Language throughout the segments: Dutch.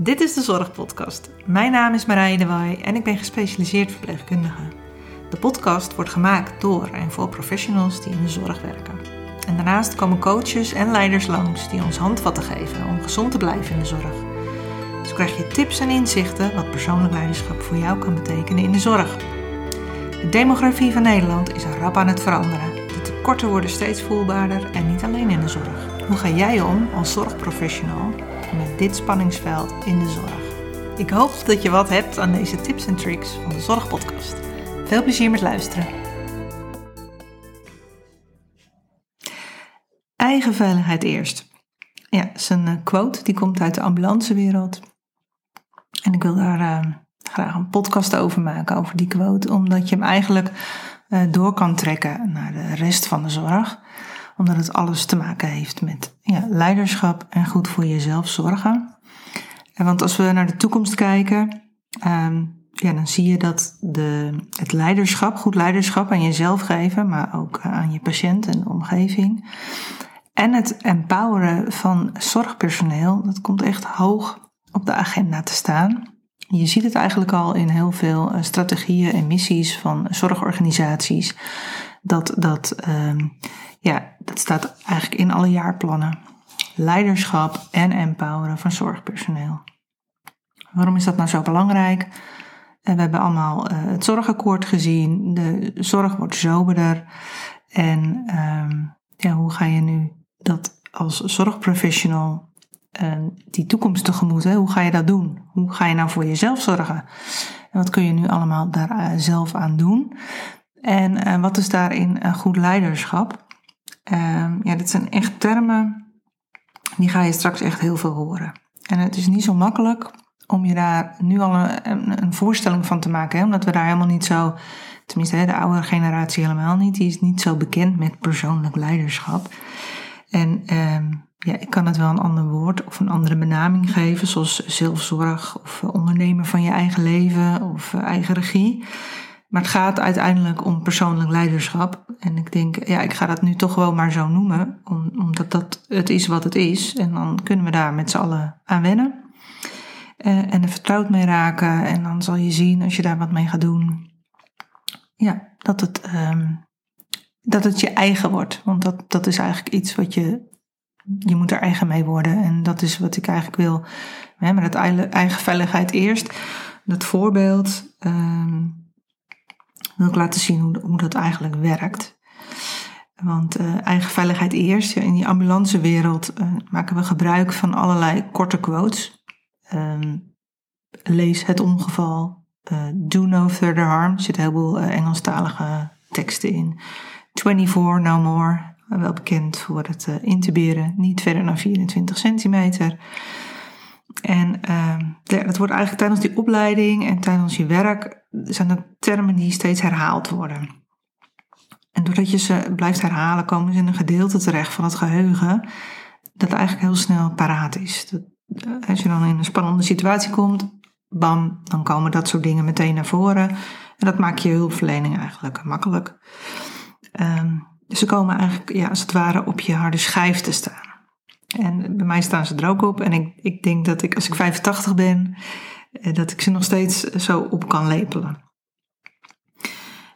Dit is de Zorgpodcast. Mijn naam is Marije de Waai en ik ben gespecialiseerd verpleegkundige. De podcast wordt gemaakt door en voor professionals die in de zorg werken. En daarnaast komen coaches en leiders langs die ons handvatten geven om gezond te blijven in de zorg. Zo krijg je tips en inzichten wat persoonlijk leiderschap voor jou kan betekenen in de zorg. De demografie van Nederland is rap aan het veranderen. De tekorten worden steeds voelbaarder en niet alleen in de zorg. Hoe ga jij om als zorgprofessional dit spanningsveld in de zorg? Ik hoop dat je wat hebt aan deze tips en tricks van de Zorgpodcast. Veel plezier met luisteren. Eigen veiligheid eerst. Ja, dat is een eh, quote die komt uit de ambulancewereld. En ik wil daar uh, graag een podcast over maken, over die quote, omdat je hem eigenlijk uh, door kan trekken naar de rest van de zorg omdat het alles te maken heeft met ja, leiderschap en goed voor jezelf zorgen. En want als we naar de toekomst kijken, um, ja, dan zie je dat de, het leiderschap, goed leiderschap aan jezelf geven, maar ook aan je patiënt en de omgeving. En het empoweren van zorgpersoneel, dat komt echt hoog op de agenda te staan. Je ziet het eigenlijk al in heel veel eh, strategieën en missies van zorgorganisaties. Dat, dat um, ja, dat staat eigenlijk in alle jaarplannen. Leiderschap en empoweren van zorgpersoneel. Waarom is dat nou zo belangrijk? Eh, we hebben allemaal eh, het zorgakkoord gezien. De zorg wordt soberder. En ehm, ja, hoe ga je nu dat als zorgprofessional uh, die toekomst tegemoet? Hè? Hoe ga je dat doen? Hoe ga je nou voor jezelf zorgen? En wat kun je nu allemaal daar zelf aan doen? En wat is daarin goed leiderschap? Um, ja, dit zijn echt termen, die ga je straks echt heel veel horen. En het is niet zo makkelijk om je daar nu al een, een voorstelling van te maken, hè? omdat we daar helemaal niet zo, tenminste hè, de oude generatie helemaal niet, die is niet zo bekend met persoonlijk leiderschap. En um, ja, ik kan het wel een ander woord of een andere benaming geven, zoals zelfzorg of ondernemen van je eigen leven of eigen regie. Maar het gaat uiteindelijk om persoonlijk leiderschap. En ik denk, ja, ik ga dat nu toch wel maar zo noemen, omdat dat het is wat het is. En dan kunnen we daar met z'n allen aan wennen. Uh, en er vertrouwd mee raken. En dan zal je zien, als je daar wat mee gaat doen, ja, dat het, um, dat het je eigen wordt. Want dat, dat is eigenlijk iets wat je, je moet er eigen mee worden. En dat is wat ik eigenlijk wil, hè, met het eigen veiligheid eerst. Dat voorbeeld. Um, wil ik laten zien hoe, hoe dat eigenlijk werkt. Want uh, eigen veiligheid eerst. In die ambulancewereld uh, maken we gebruik van allerlei korte quotes. Um, lees het ongeval. Uh, do no further harm. Er zitten een heleboel Engelstalige teksten in. 24 no more. Wel bekend voor het intuberen. Niet verder dan 24 centimeter. En uh, dat wordt eigenlijk tijdens die opleiding en tijdens je werk zijn dat termen die steeds herhaald worden. En doordat je ze blijft herhalen, komen ze in een gedeelte terecht van het geheugen dat eigenlijk heel snel paraat is. Dat, eh, als je dan in een spannende situatie komt, bam, dan komen dat soort dingen meteen naar voren. En dat maakt je hulpverlening eigenlijk makkelijk. Dus ze komen eigenlijk ja, als het ware op je harde schijf te staan. En bij mij staan ze er ook op. En ik, ik denk dat ik, als ik 85 ben, eh, dat ik ze nog steeds zo op kan lepelen.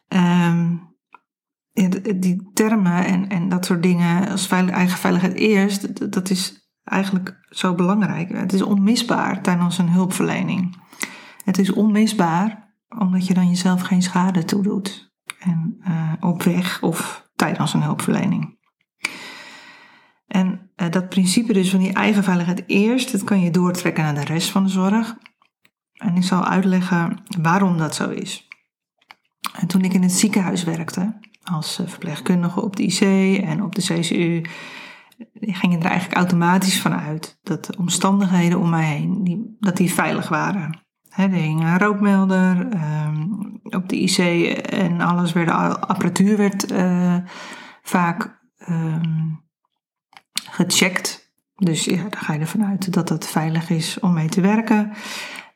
Um, die termen en, en dat soort dingen als veilig, eigen veiligheid eerst, dat is eigenlijk zo belangrijk. Het is onmisbaar tijdens een hulpverlening. Het is onmisbaar omdat je dan jezelf geen schade toedoet. En op weg of tijdens een hulpverlening. En uh, dat principe dus van die eigen veiligheid eerst, dat kan je doortrekken naar de rest van de zorg. En ik zal uitleggen waarom dat zo is. En toen ik in het ziekenhuis werkte, als eh, verpleegkundige op de IC en op de CCU, ging er eigenlijk automatisch van uit dat de omstandigheden om mij heen, die, dat die veilig waren. Er hing een rookmelder um, op de IC en alles werd, apparatuur werd uh, vaak um, gecheckt. Dus ja, daar ga je ervan uit dat het veilig is om mee te werken.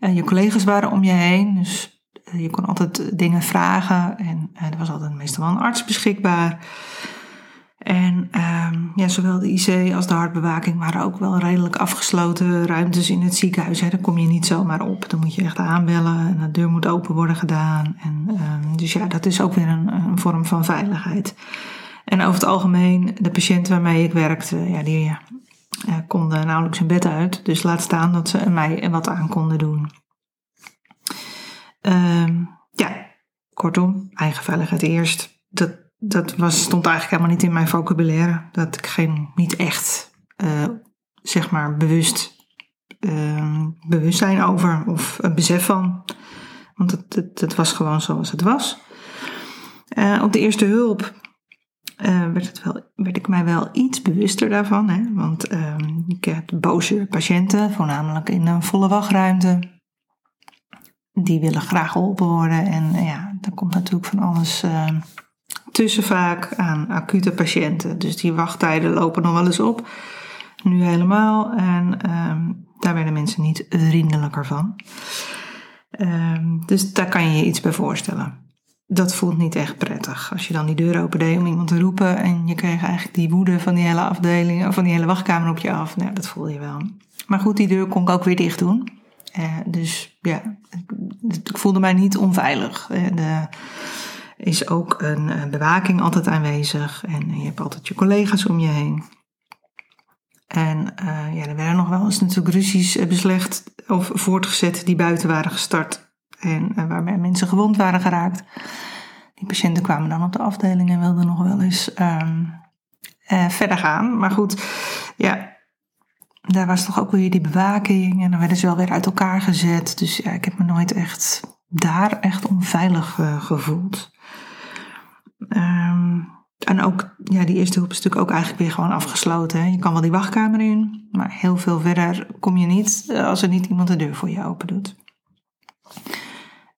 Uh, je collega's waren om je heen, dus uh, je kon altijd dingen vragen. En uh, er was altijd meestal wel een arts beschikbaar. En ehm, ja, zowel de IC als de hartbewaking waren ook wel redelijk afgesloten ruimtes in het ziekenhuis. Hè. Daar kom je niet zomaar op. Dan moet je echt aanbellen en de deur moet open worden gedaan. En, ehm, dus ja, dat is ook weer een, een, vorm van veiligheid. En over het algemeen, de patiënten waarmee ik werkte, ja, die uh, konden nauwelijks hun bed uit. Dus laat staan dat ze mij wat aan konden doen. Ehm, ja, kortom, eigen veiligheid eerst. Dat, dat was, stond eigenlijk helemaal niet in mijn vocabulaire. Dat ik geen, niet echt, uh, zeg maar, bewust uh, bewustzijn over of een besef van. Want het, het, het was gewoon zoals het was. Uh, op de eerste hulp uh, werd, wel, werd ik mij wel iets bewuster daarvan. Hè? Want uh, ik heb boze patiënten, voornamelijk in een volle wachtruimte. Die willen graag geholpen worden. En ja, daar komt natuurlijk van alles uh, tussen vaak aan acute patiënten. Dus die wachttijden lopen nog wel eens op. Nu helemaal. En ehm, daar werden mensen niet vriendelijker van. Ehm, dus daar kan je je iets bij voorstellen dat voelt niet echt prettig. Als je dan die deur opendeed om iemand te roepen en je kreeg eigenlijk die woede van die hele afdeling, of van die hele wachtkamer op je af. Nou, dat voel je wel. Maar goed, die deur kon ik ook weer dicht doen. Uh, dus ja, ik, voelde mij niet onveilig. Er is ook een bewaking altijd aanwezig en je hebt altijd je collega's om je heen. En ja, er werden nog wel eens natuurlijk ruzies beslecht of voortgezet die buiten waren gestart en uh, waarbij mensen gewond waren geraakt. Die patiënten kwamen dan op de afdeling en wilden nog wel eens um, uh, verder gaan. Maar goed, ja, daar was toch ook weer die bewaking en dan werden ze wel weer uit elkaar gezet. Dus ja, ik heb me nooit echt daar echt onveilig uh, gevoeld. Um, en ook, ja, die eerste hulp is natuurlijk ook eigenlijk weer gewoon afgesloten. Je kan wel die wachtkamer in, maar heel veel verder kom je niet als er niet iemand de deur voor je open doet.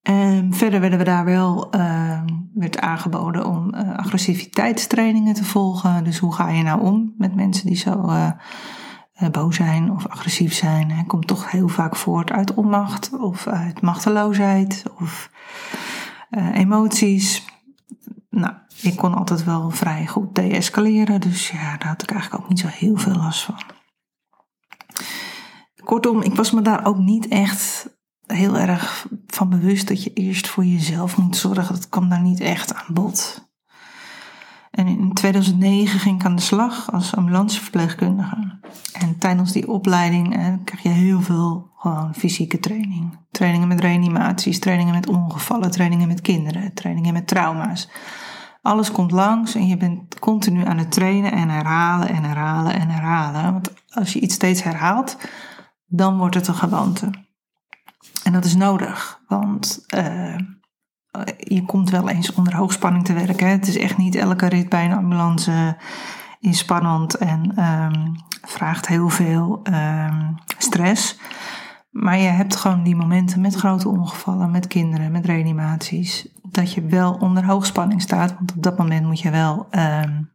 Um, verder werden we daar wel uh, werd aangeboden om uh, agressiviteitstrainingen te volgen. Dus hoe ga je nou om met mensen die zo uh, boos zijn of agressief zijn? Het komt toch heel vaak voort uit onmacht of uit machteloosheid of emoties. Nou, ik kon altijd wel vrij goed deescaleren, dus ja, daar had ik eigenlijk ook niet zo heel veel last van. Kortom, ik was me daar ook niet echt heel erg van bewust dat je eerst voor jezelf moet zorgen. Dat kwam daar niet echt aan bod. En in 2009 ging ik aan de slag als ambulanceverpleegkundige. En tijdens die opleiding eh, krijg je heel veel gewoon fysieke training. Trainingen met reanimaties, trainingen met ongevallen, trainingen met kinderen, trainingen met trauma's. Alles komt langs en je bent continu aan het trainen en herhalen en herhalen en herhalen. Want als je iets steeds herhaalt, dan wordt het een gewoonte. En dat is nodig, want uh, je komt wel eens onder hoogspanning te werken. Het is echt niet elke rit bij een ambulance is spannend en um, vraagt heel veel um, stress. Maar je hebt gewoon die momenten met grote ongevallen, met kinderen, met reanimaties, dat je wel onder hoogspanning staat. Want op dat moment moet je wel um,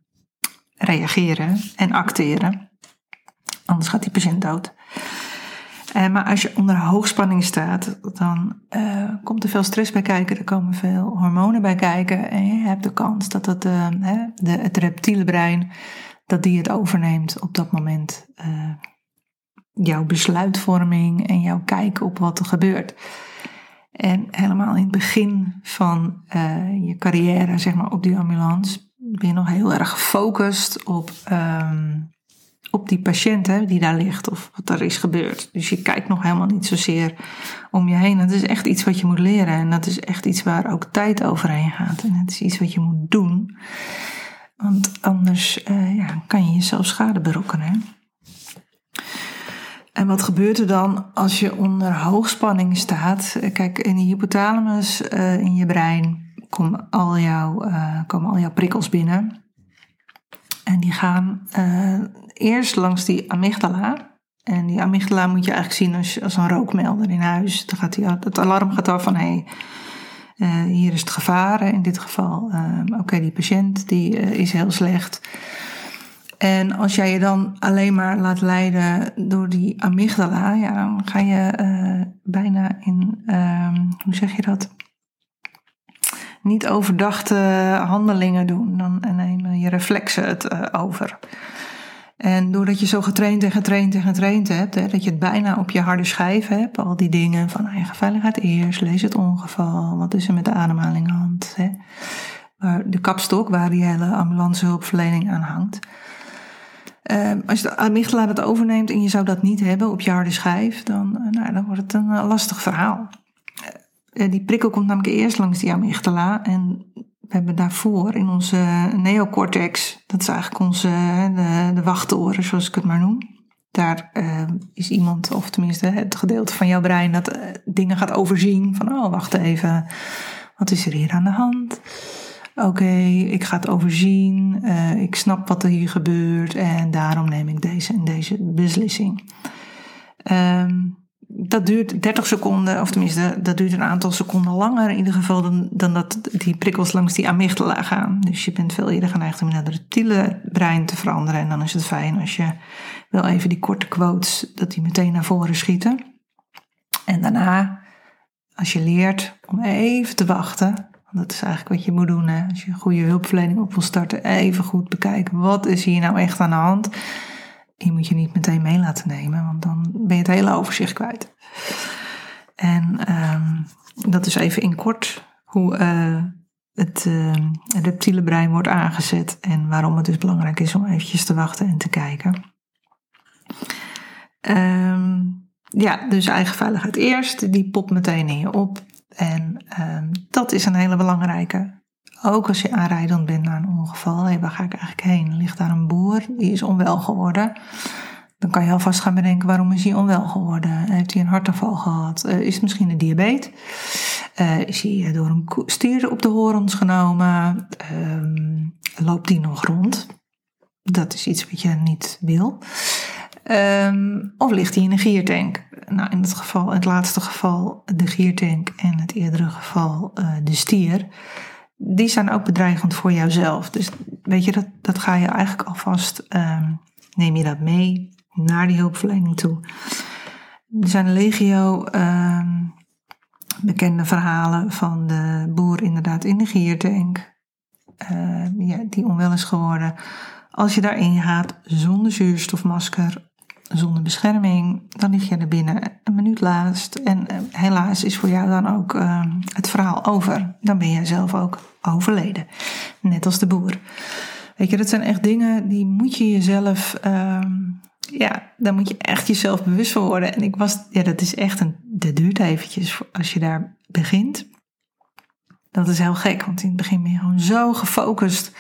reageren en acteren. Anders gaat die patiënt dood. Uh, maar als je onder hoogspanning staat, dan uh, komt er veel stress bij kijken. Er komen veel hormonen bij kijken. En je hebt de kans dat het, uh, de, het reptiele brein, dat die het overneemt op dat moment. jouw besluitvorming en jouw kijken op wat er gebeurt. En helemaal in het begin van je carrière, zeg maar, op die ambulance, ben je nog heel erg gefocust op... Um, op die patiënt hè, die daar ligt of wat er is gebeurd. Dus je kijkt nog helemaal niet zozeer om je heen. Dat is echt iets wat je moet leren en dat is echt iets waar ook tijd overheen gaat. En het is iets wat je moet doen, want anders uh, ja, kan je jezelf schade berokkenen. En wat gebeurt er dan als je onder hoogspanning staat? Kijk, in de hypothalamus uh, in je brein komen al, jouw, komen al jouw prikkels binnen. En die gaan eerst langs die amygdala. En die amygdala moet je eigenlijk zien als, als een rookmelder in huis. Dan gaat die, het alarm gaat af van hé, hey, uh, hier is het gevaar. In dit geval, uh, oké, die patiënt die is heel slecht. En als jij je dan alleen maar laat leiden door die amygdala, ja, dan ga je bijna in, hoe zeg je dat? niet overdachte handelingen doen. Dan nemen je reflexen het over. En doordat je zo getraind en getraind en getraind hebt, hè, dat je het bijna op je harde schijf hebt, al die dingen van eigen veiligheid eerst, lees het ongeval, wat is er met de ademhaling aan hand, hè, de kapstok waar die hele ambulancehulpverlening aan hangt. Uh, als de amygdala dat overneemt en je zou dat niet hebben op je harde schijf, dan, uh, nou, dan wordt het een uh, lastig verhaal. Eh, die prikkel komt namelijk eerst langs die amygdala en we hebben daarvoor in onze neocortex, dat is eigenlijk onze de, de wachtoren, zoals ik het maar noem. Daar is iemand, of tenminste het gedeelte van jouw brein, dat dingen gaat overzien. Van, oh, wacht even, wat is er hier aan de hand? Oké, ik ga het overzien, ik snap wat er hier gebeurt en daarom neem ik deze en deze beslissing. Um, dat duurt 30 seconden, of tenminste, dat duurt een aantal seconden langer in ieder geval dan, dan dat die prikkels langs die amygdala gaan. Dus je bent veel eerder geneigd om in het reptiele brein te veranderen. En dan is het fijn als je wel even die korte quotes, dat die meteen naar voren schieten. En daarna, als je leert om even te wachten, dat is eigenlijk wat je moet doen. Hè? Als je een goede hulpverlening op wil starten, even goed bekijken. Wat is hier nou echt aan de hand? Die moet je niet meteen mee laten nemen, want dan ben je het hele overzicht kwijt. En um, dat is even in kort hoe uh, het uh, reptiele brein wordt aangezet en waarom het dus belangrijk is om eventjes te wachten en te kijken. Um, ja, dus eigen veiligheid eerst, die popt meteen in je op. En um, dat is een hele belangrijke. Ook als je aanrijdend bent naar een ongeval, hey, waar ga ik eigenlijk heen? Ligt daar een boer, die is onwel geworden. Dan kan je alvast gaan bedenken, waarom is hij onwel geworden? Heeft hij een hartaanval gehad? Uh, is het misschien een diabetes? Uh, is hij door een stier op de horens genomen? Um, loopt hij nog rond? Dat is iets wat je niet wil. Um, of ligt hij in een giertank? Nou, in het geval, het laatste geval de giertank en het eerdere geval de stier. Die zijn ook bedreigend voor jouzelf. Dus weet je, dat, dat ga je eigenlijk alvast, um, neem je dat mee naar die hulpverlening toe. Er zijn legio um, bekende verhalen van de boer inderdaad in de giertank. Uh, ja, die onwel is geworden. Als je daarin gaat zonder zuurstofmasker zonder bescherming, dan lig je er binnen een minuut laatst. En helaas is voor jou dan ook het verhaal over. Dan ben jij zelf ook overleden. Net als de boer. Weet je, dat zijn echt dingen die moet je jezelf. Uh, ja, daar moet je echt jezelf bewust van worden. En ik was, ja, dat is echt een. Dat duurt eventjes als je daar begint. Dat is heel gek, want in het begin ben je gewoon zo gefocust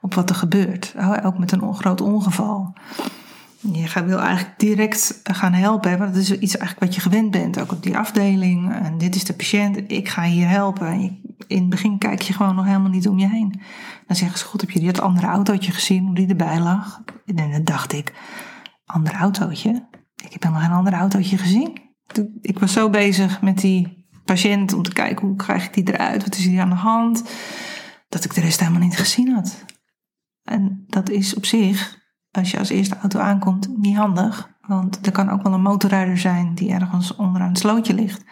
op wat er gebeurt. Ook met een groot ongeval. Je wil eigenlijk direct gaan helpen, want dat is iets eigenlijk wat je gewend bent, ook op die afdeling. En dit is de patiënt, ik ga hier helpen. En in het begin kijk je gewoon nog helemaal niet om je heen. Dan zeggen ze, god, heb je dat andere autootje gezien, hoe die erbij lag? En dan dacht ik, ander autootje? Ik heb helemaal geen ander autootje gezien. Ik was zo bezig met die patiënt om te kijken, hoe krijg ik die eruit? Wat is hier aan de hand? Dat ik de rest helemaal niet gezien had. En dat is op zich als je als eerste auto aankomt, niet handig. Want er kan ook wel een motorrijder zijn die ergens onderaan het slootje ligt.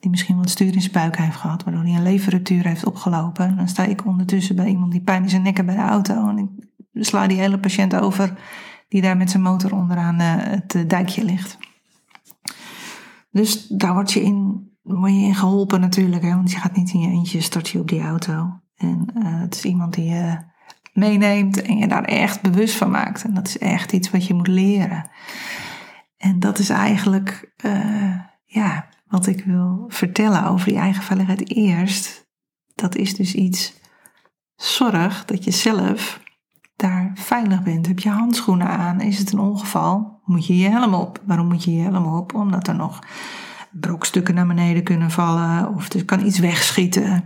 Die misschien wat stuur in zijn buik heeft gehad, waardoor hij een leverruptuur heeft opgelopen. Dan sta ik ondertussen bij iemand die pijn in zijn nekken bij de auto. En ik sla die hele patiënt over die daar met zijn motor onderaan eh, het eh, dijkje ligt. Dus daar word je in, word je in geholpen natuurlijk. Hè? Want je gaat niet in je eentje start je op die auto. En uh, het is iemand die meeneemt en je daar echt bewust van maakt. En dat is echt iets wat je moet leren. En dat is eigenlijk uh, ja, wat ik wil vertellen over die eigen veiligheid eerst. Dat is dus iets, zorg dat je zelf daar veilig bent. Heb je handschoenen aan? Is het een ongeval? Moet je je helm op? Waarom moet je je helm op? Omdat er nog brokstukken naar beneden kunnen vallen of er kan iets wegschieten.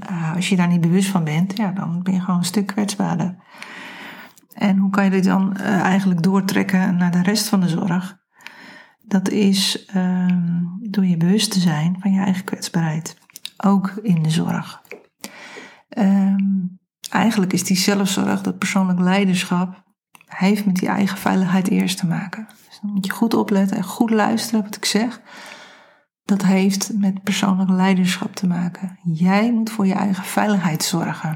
En uh, als je daar niet bewust van bent, ja, dan ben je gewoon een stuk kwetsbaarder. En hoe kan je dit dan uh, eigenlijk doortrekken naar de rest van de zorg? Dat is uh, door je bewust te zijn van je eigen kwetsbaarheid. Ook in de zorg. Um, eigenlijk is die zelfzorg, dat persoonlijk leiderschap, heeft met die eigen veiligheid eerst te maken. Dus dan moet je goed opletten en goed luisteren wat ik zeg. Dat heeft met persoonlijk leiderschap te maken. Jij moet voor je eigen veiligheid zorgen.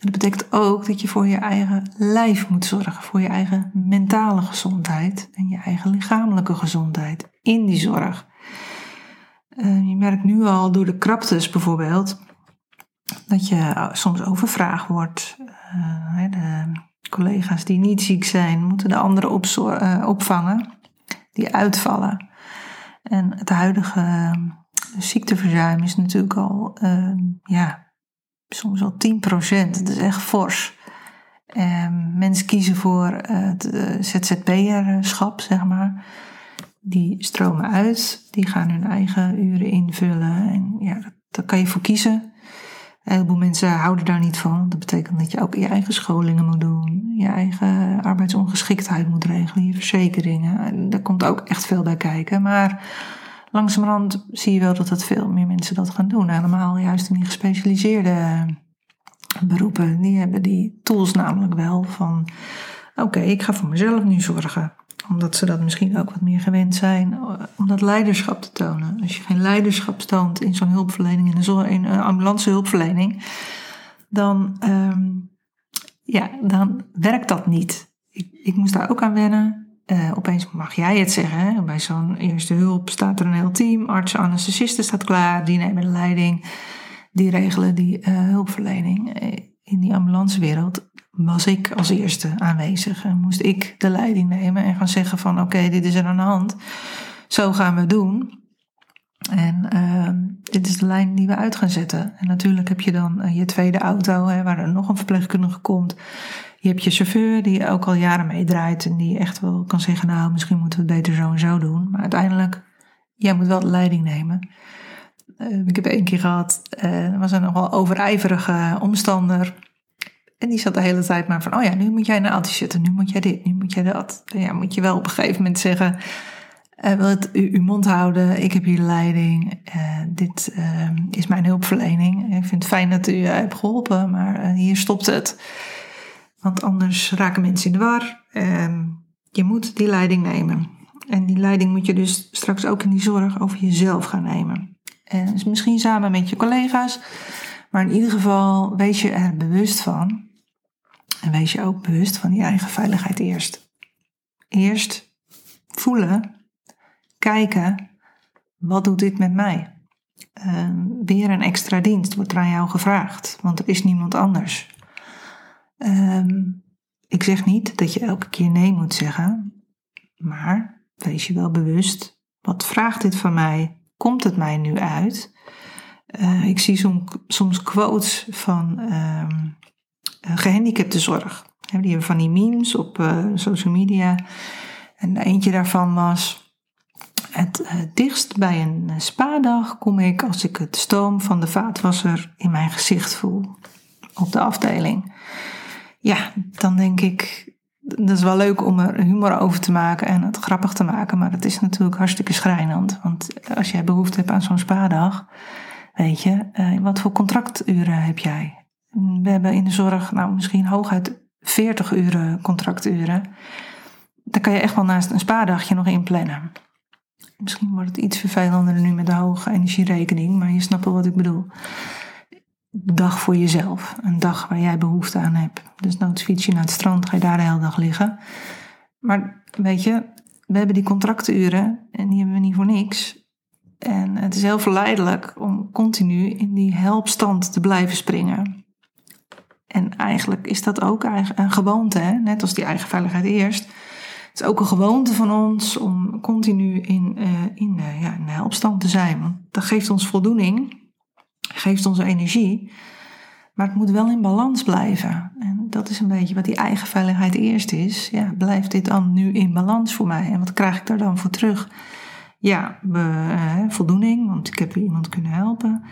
En dat betekent ook dat je voor je eigen lijf moet zorgen, voor je eigen mentale gezondheid en je eigen lichamelijke gezondheid in die zorg. Uh, je merkt nu al door de kraptes bijvoorbeeld dat je soms overvraagd wordt. Uh, de collega's die niet ziek zijn, moeten de anderen uh, opvangen die uitvallen. En het huidige ehm, ziekteverzuim is natuurlijk al, ehm, ja, soms al 10%. Dat is echt fors. Um, mensen kiezen voor het uh, ZZP'erschap, zeg maar. Die stromen uit, die gaan hun eigen uren invullen. En ja, daar kan je voor kiezen. Een heleboel mensen houden daar niet van. Dat betekent dat je ook je eigen scholingen moet doen, je eigen arbeidsongeschiktheid moet regelen, je verzekeringen. En daar komt ook echt veel bij kijken. Maar langzamerhand zie je wel dat het veel meer mensen dat gaan doen. Helemaal juist in die gespecialiseerde beroepen. Die hebben die tools namelijk wel van: oké, ik ga voor mezelf nu zorgen omdat ze dat misschien ook wat meer gewend zijn, eh, om dat leiderschap te tonen. Als je geen leiderschap toont in zo'n hulpverlening, in een, een ambulance hulpverlening, dan, um, ja, dan werkt dat niet. Ik, ik moest daar ook aan wennen. Uh, opeens mag jij het zeggen. Hè? Bij zo'n eerste hulp staat er een heel team. Artsen, anesthesisten staat klaar. Die nemen de leiding. Die regelen die hulpverlening. In die ambulancewereld was ik als eerste aanwezig en moest ik de leiding nemen en gaan zeggen van oké, dit is er aan de hand, zo gaan we doen. En uh, dit is de lijn die we uit gaan zetten. En natuurlijk heb je dan uh, je tweede auto, hè, waar er nog een verpleegkundige komt. Je hebt je chauffeur die ook al jaren meedraait en die echt wel kan zeggen, nou misschien moeten we het beter zo en zo doen. Maar uiteindelijk, jij moet wel de leiding nemen. Uh, ik heb één keer gehad, er was een nogal overijverige omstander en die zat de hele tijd maar van, oh ja, nu moet jij auto zetten, nu moet jij dit, nu moet jij dat. En ja, moet je wel op een gegeven moment zeggen, uh, wil het u, uw mond houden, ik heb hier leiding, uh, dit uh, is mijn hulpverlening. Ik vind het fijn dat u hebt geholpen, maar hier stopt het. Want anders raken mensen in de war. Ehm, je moet die leiding nemen. En die leiding moet je dus straks ook in die zorg over jezelf gaan nemen. En dus misschien samen met je collega's, maar in ieder geval wees je er bewust van en wees je ook bewust van je eigen veiligheid eerst. Eerst voelen, kijken, wat doet dit met mij? Uh, weer een extra dienst wordt er aan jou gevraagd, want er is niemand anders. Uh, ik zeg niet dat je elke keer nee moet zeggen, maar wees je wel bewust, wat vraagt dit van mij? Komt het mij nu uit? Uh, ik zie soms quotes van uh, gehandicaptenzorg. Die hebben van die memes op uh, social media. En eentje daarvan was... Het uh, dichtst bij een spadag kom ik als ik het stoom van de vaatwasser in mijn gezicht voel. Op de afdeling. Ja, dan denk ik, dat is wel leuk om er humor over te maken en het grappig te maken, maar het is natuurlijk hartstikke schrijnend. Want als jij behoefte hebt aan zo'n spadag, weet je, wat voor contracturen heb jij? We hebben in de zorg nou misschien hooguit 40 uren contracturen. Daar kan je echt wel naast een spaardagje nog in plannen. Misschien wordt het iets vervelender nu met de hoge energierekening, maar je snapt wel wat ik bedoel. Dag voor jezelf. Een dag waar jij behoefte aan hebt. Dus het fiets je naar het strand, ga je daar de hele dag liggen. Maar weet je, we hebben die contracturen en die hebben we niet voor niks. En het is heel verleidelijk om continu in die helpstand te blijven springen. En eigenlijk is dat ook een gewoonte, hè? net als die eigen veiligheid eerst. Het is ook een gewoonte van ons om continu in, uh, in, uh, ja, helpstand te zijn. Want dat geeft ons voldoening, geeft ons energie. Maar het moet wel in balans blijven. En dat is een beetje wat die eigen veiligheid eerst is. Ja, blijft dit dan nu in balans voor mij? En wat krijg ik daar dan voor terug? Ja, uh, voldoening, want ik heb iemand kunnen helpen.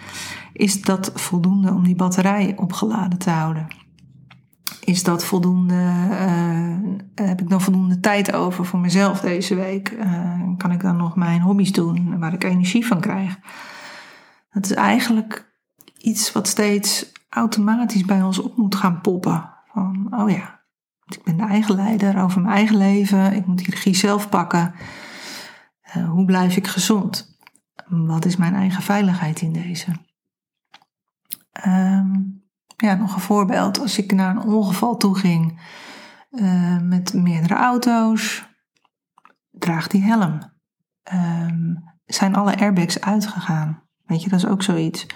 Is dat voldoende om die batterij opgeladen te houden? Is dat voldoende, uh, heb ik dan voldoende tijd over voor mezelf deze week? Kan ik dan nog mijn hobby's doen waar ik energie van krijg? Het is eigenlijk iets wat steeds automatisch bij ons op moet gaan poppen. Van, oh ja, ik ben de eigen leider over mijn eigen leven. Ik moet die regie zelf pakken. Uh, hoe blijf ik gezond? wat is mijn eigen veiligheid in deze? Ehm, ja, nog een voorbeeld. Als ik naar een ongeval toe ging uh, met meerdere auto's, draag die helm. Ehm, zijn alle airbags uitgegaan? Weet je, dat is ook zoiets.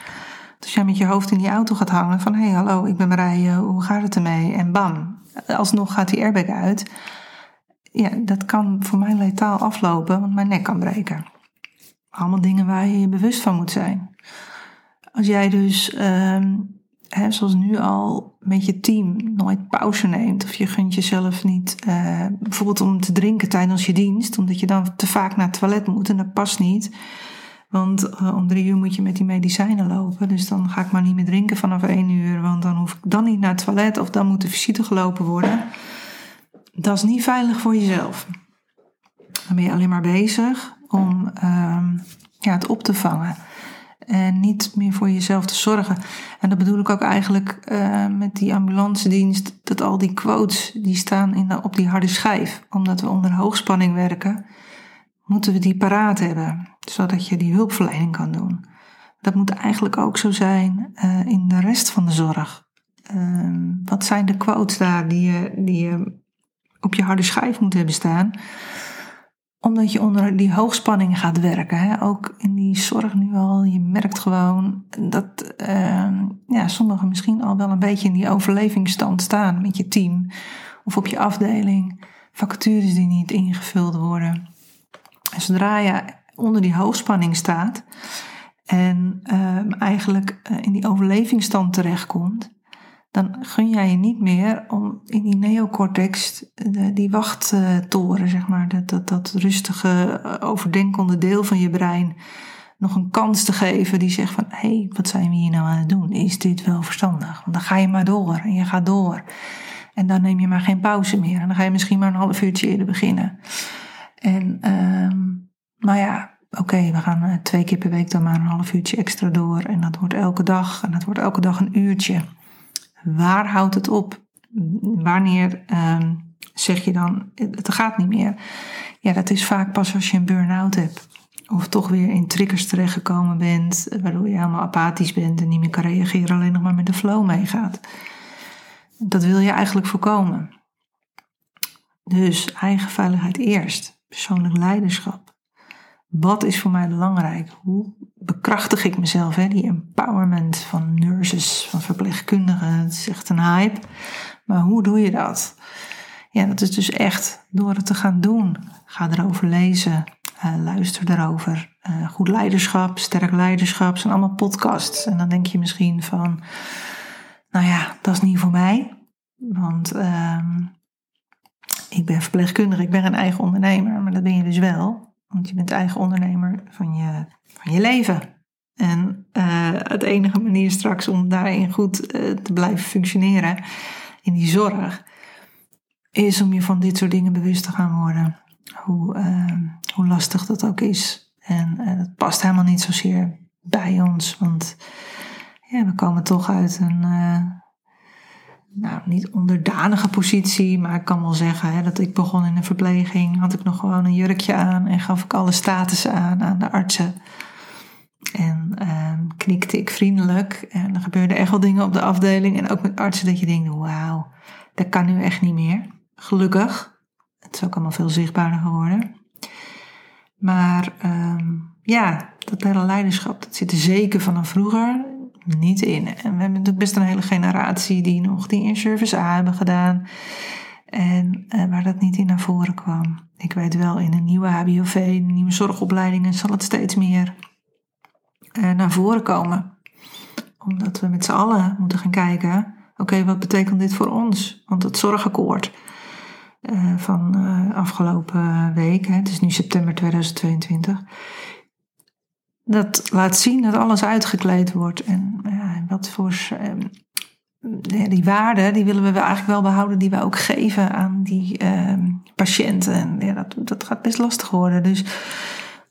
Als jij met je hoofd in die auto gaat hangen van... hé, hey, hallo, ik ben Marije, hoe gaat het ermee? En bam, alsnog gaat die airbag uit. Ja, dat kan voor mij letaal aflopen, want mijn nek kan breken. Allemaal dingen waar je je bewust van moet zijn. Als jij dus, um, hè, zoals nu al, met je team nooit pauze neemt... of je gunt jezelf niet, uh, bijvoorbeeld om te drinken tijdens je dienst... omdat je dan te vaak naar het toilet moet en dat past niet... Want uh, om drie uur moet je met die medicijnen lopen. Dus dan ga ik maar niet meer drinken vanaf één uur. Want dan hoef ik dan niet naar het toilet of dan moet de visite gelopen worden. Dat is niet veilig voor jezelf. Dan ben je alleen maar bezig om uh, ja, het op te vangen. En niet meer voor jezelf te zorgen. En dat bedoel ik ook eigenlijk uh, met die ambulance dienst. Dat al die quotes die staan in op die harde schijf. Omdat we onder hoogspanning werken moeten we die paraat hebben, zodat je die hulpverlening kan doen. Dat moet eigenlijk ook zo zijn uh, in de rest van de zorg. Uh, wat zijn de quotes daar die je, die je op je harde schijf moet hebben staan? Omdat je onder die hoogspanning gaat werken. Hè? Ook in die zorg nu al. Je merkt gewoon dat uh, ja, sommigen misschien al wel een beetje in die overlevingsstand staan met je team of op je afdeling. Vacatures die niet ingevuld worden zodra je onder die hoogspanning staat en uh, eigenlijk uh, in die overlevingsstand terechtkomt, dan gun jij je niet meer om in die neocortex, de, die wachttoren, zeg maar, dat, dat, dat rustige, eh, overdenkende deel van je brein, nog een kans te geven die zegt van, hé, hey, wat zijn we hier nou aan het doen? Is dit wel verstandig? Want dan ga je maar door en je gaat door. En dan neem je maar geen pauze meer. En dan ga je misschien maar een half uurtje eerder beginnen. En, maar ja, oké, we gaan uh, twee keer per week dan maar een half uurtje extra door. En dat wordt elke dag. En dat wordt elke dag een uurtje. Waar houdt het op? Wanneer um, zeg je dan, het gaat niet meer? Ja, dat is vaak pas als je een burn-out hebt. Of toch weer in triggers terechtgekomen bent, waardoor je helemaal apathisch bent en niet meer kan reageren, alleen nog maar met de flow meegaat. Dat wil je eigenlijk voorkomen. Dus eigen veiligheid eerst persoonlijk leiderschap. Wat is voor mij belangrijk? Hoe bekrachtig ik mezelf? Hè? Die empowerment van nurses, van verpleegkundigen, het is echt een hype. Maar hoe doe je dat? Ja, dat is dus echt door het te gaan doen. Ga erover lezen, uh, luister erover. Uh, goed leiderschap, sterk leiderschap, zijn allemaal podcasts. En dan denk je misschien van, nou ja, dat is niet voor mij. Want uh, ik ben verpleegkundige, ik ben een eigen ondernemer, maar dat ben je dus wel. Want je bent eigen ondernemer van je, van je leven. En uh, het enige manier straks om daarin goed uh, te blijven functioneren in die zorg, is om je van dit soort dingen bewust te gaan worden. Hoe, uh, hoe lastig dat ook is. En dat past helemaal niet zozeer bij ons, want ja, we komen toch uit een nou, niet onderdanige positie, maar ik kan wel zeggen hè, dat ik begon in een verpleging. Had ik nog gewoon een jurkje aan en gaf ik alle statussen aan aan de artsen. En eh, knikte ik vriendelijk. En er gebeurden echt wel dingen op de afdeling. En ook met artsen dat je denkt, wauw, dat kan nu echt niet meer. Gelukkig. Het is ook allemaal veel zichtbaarder geworden. Maar um, ja, dat hele leiderschap, dat zit er zeker vanaf vroeger niet in. En we hebben natuurlijk best een hele generatie die nog die in-service A hebben gedaan. En uh, waar dat niet in naar voren kwam. Ik weet wel, in een nieuwe HBOV, in nieuwe zorgopleidingen zal het steeds meer uh, naar voren komen. Omdat we met z'n allen moeten gaan kijken, oké, wat betekent dit voor ons? Want het zorgakkoord uh, van afgelopen week, hè, het is nu september 2022 dat laat zien dat alles uitgekleed wordt. En ja, wat voor. Uh, die waarden, die willen we eigenlijk wel behouden, die we ook geven aan die uh, patiënten. En ja, dat, dat gaat best lastig worden. Dus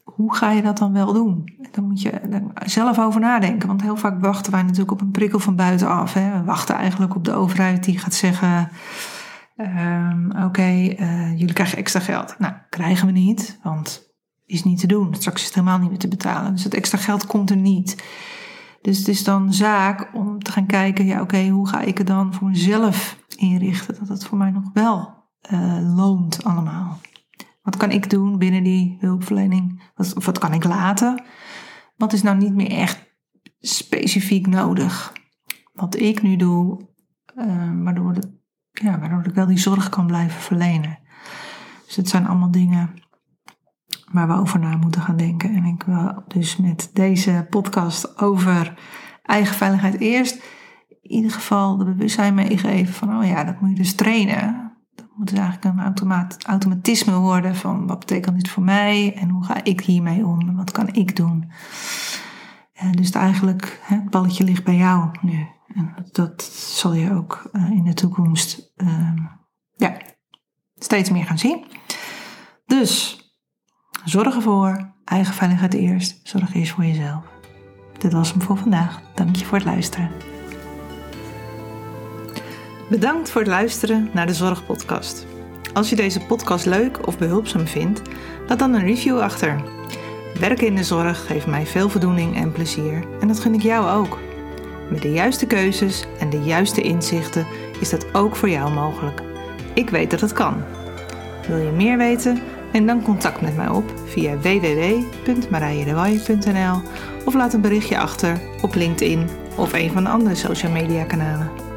hoe ga je dat dan wel doen? Dan moet je zelf over nadenken. Want heel vaak wachten wij natuurlijk op een prikkel van buitenaf. Hè. We wachten eigenlijk op de overheid die gaat zeggen. Um, Oké, uh, jullie krijgen extra geld. Nou, krijgen we niet, want is niet te doen. Straks is het helemaal niet meer te betalen. Dus het extra geld komt er niet. Dus het is dan zaak om te gaan kijken, ja oké, hoe ga ik het dan voor mezelf inrichten? Dat het voor mij nog wel uh, loont allemaal. Wat kan ik doen binnen die hulpverlening? Wat, wat kan ik laten? Wat is nou niet meer echt specifiek nodig? Wat ik nu doe, uh, waardoor, ja, waardoor ik wel die zorg kan blijven verlenen. Dus het zijn allemaal dingen waar we over na moeten gaan denken. En ik wil dus met deze podcast over eigen veiligheid eerst in ieder geval de bewustzijn meegeven van, oh ja, dat moet je dus trainen. Dat moet dus eigenlijk een automaat, automatisme worden van wat betekent dit voor mij en hoe ga ik hiermee om en wat kan ik doen. En dus eigenlijk, het balletje ligt bij jou nu. En dat zal je ook uh, in de toekomst uh, ja, steeds meer gaan zien. Dus Zorg ervoor, eigen veiligheid eerst, zorg eerst voor jezelf. Dit was hem voor vandaag. Dank je voor het luisteren. Bedankt voor het luisteren naar de Zorgpodcast. Als je deze podcast leuk of behulpzaam vindt, laat dan een review achter. Werken in de zorg geeft mij veel voldoening en plezier en dat gun ik jou ook. Met de juiste keuzes en de juiste inzichten is dat ook voor jou mogelijk. Ik weet dat het kan. Wil je meer weten? En dan contact met mij op via www.marijedewaaij.nl of laat een berichtje achter op LinkedIn of een van de andere social media kanalen.